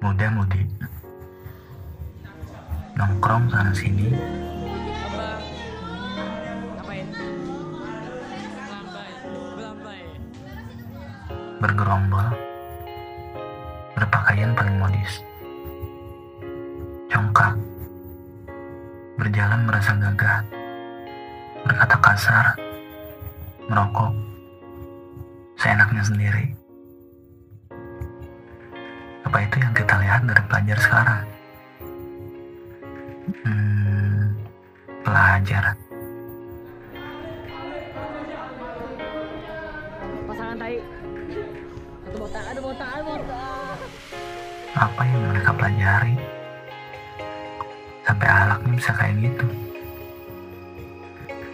muda-mudi. Nongkrong sana sini. Bergerombol. Berpakaian paling modis. Congkak. Berjalan merasa gagah. Berkata kasar. Merokok. Seenaknya sendiri apa itu yang kita lihat dari pelajar sekarang? Hmm, pelajar Pasangan tai. Satu botak, ada botak, ada botak. apa yang mereka pelajari? Sampai alaknya bisa kayak gitu.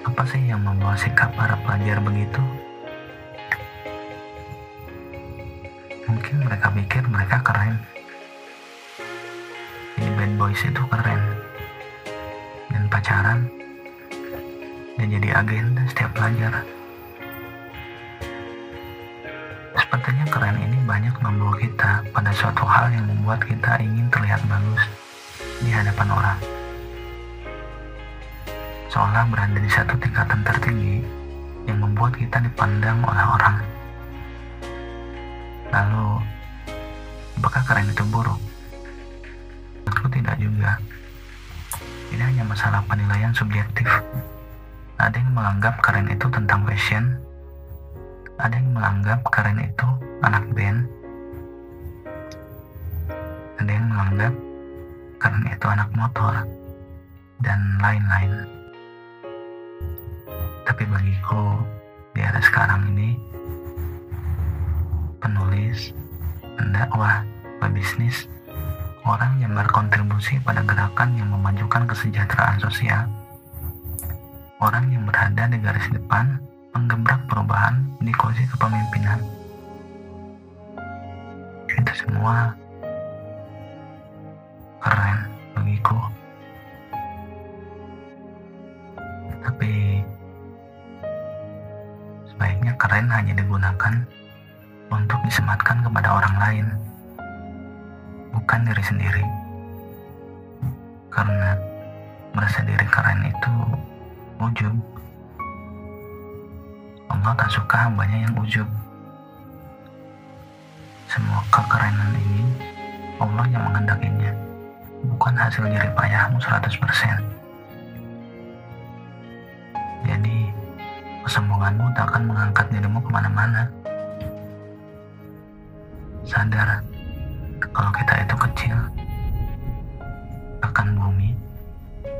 Apa sih yang membawa sikap para pelajar begitu mungkin mereka pikir mereka keren jadi bad boys itu keren dan pacaran dan jadi agenda setiap pelajar Sepertinya keren ini banyak membawa kita pada suatu hal yang membuat kita ingin terlihat bagus di hadapan orang. Seolah berada di satu tingkatan tertinggi yang membuat kita dipandang oleh orang. Lalu, apakah keren itu buruk? Menurutku tidak juga. Ini hanya masalah penilaian subjektif. Ada yang menganggap keren itu tentang fashion, ada yang menganggap keren itu anak band ada yang menganggap keren itu anak motor dan lain-lain tapi bagiku di era sekarang ini penulis pendakwah pebisnis orang yang berkontribusi pada gerakan yang memajukan kesejahteraan sosial orang yang berada di garis depan menggebrak perubahan di kursi kepemimpinan. Itu semua keren bagiku. Tapi sebaiknya keren hanya digunakan untuk disematkan kepada orang lain, bukan diri sendiri. Karena merasa diri keren itu ujub. Allah tak suka hambanya yang ujub. Semua kekerenan ini Allah yang menghendakinya, bukan hasil jerih payahmu 100%. Jadi, kesombonganmu tak akan mengangkat dirimu ke mana-mana. Sadar, kalau kita itu kecil, akan bumi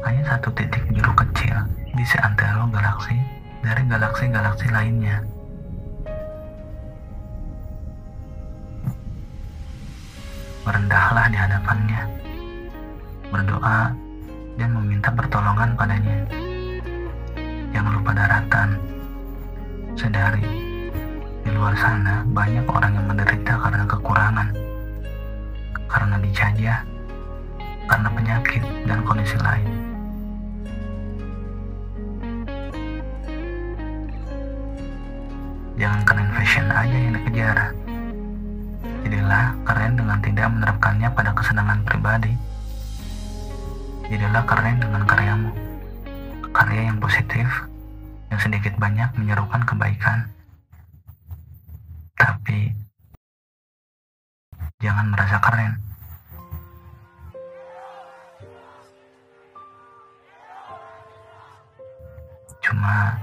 hanya satu titik biru kecil di seantero galaksi dari galaksi-galaksi lainnya. Merendahlah di hadapannya, berdoa, dan meminta pertolongan padanya. Jangan lupa daratan. Sadari, di luar sana banyak orang yang menderita karena kekurangan, karena dijajah, karena penyakit dan kondisi lain. Jangan keren fashion aja yang dikejar. Jadilah keren dengan tidak menerapkannya pada kesenangan pribadi. Jadilah keren dengan karyamu. Karya yang positif, yang sedikit banyak menyerukan kebaikan. Tapi, jangan merasa keren. Cuma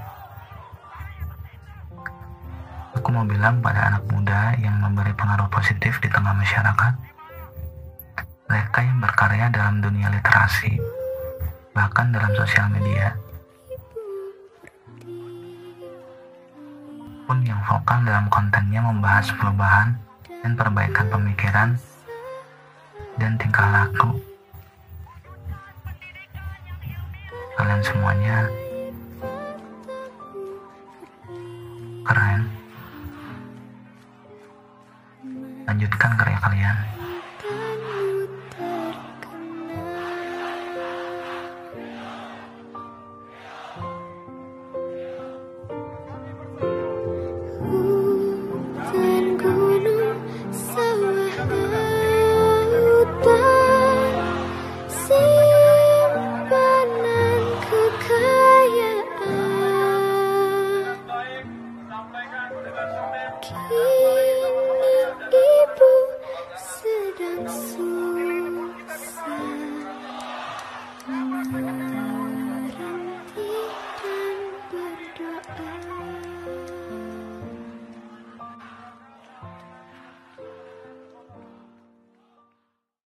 Aku mau bilang pada anak muda yang memberi pengaruh positif di tengah masyarakat, mereka yang berkarya dalam dunia literasi, bahkan dalam sosial media, pun yang vokal dalam kontennya membahas perubahan dan perbaikan pemikiran dan tingkah laku. Kalian semuanya keren. Lanjutkan karya kalian. keep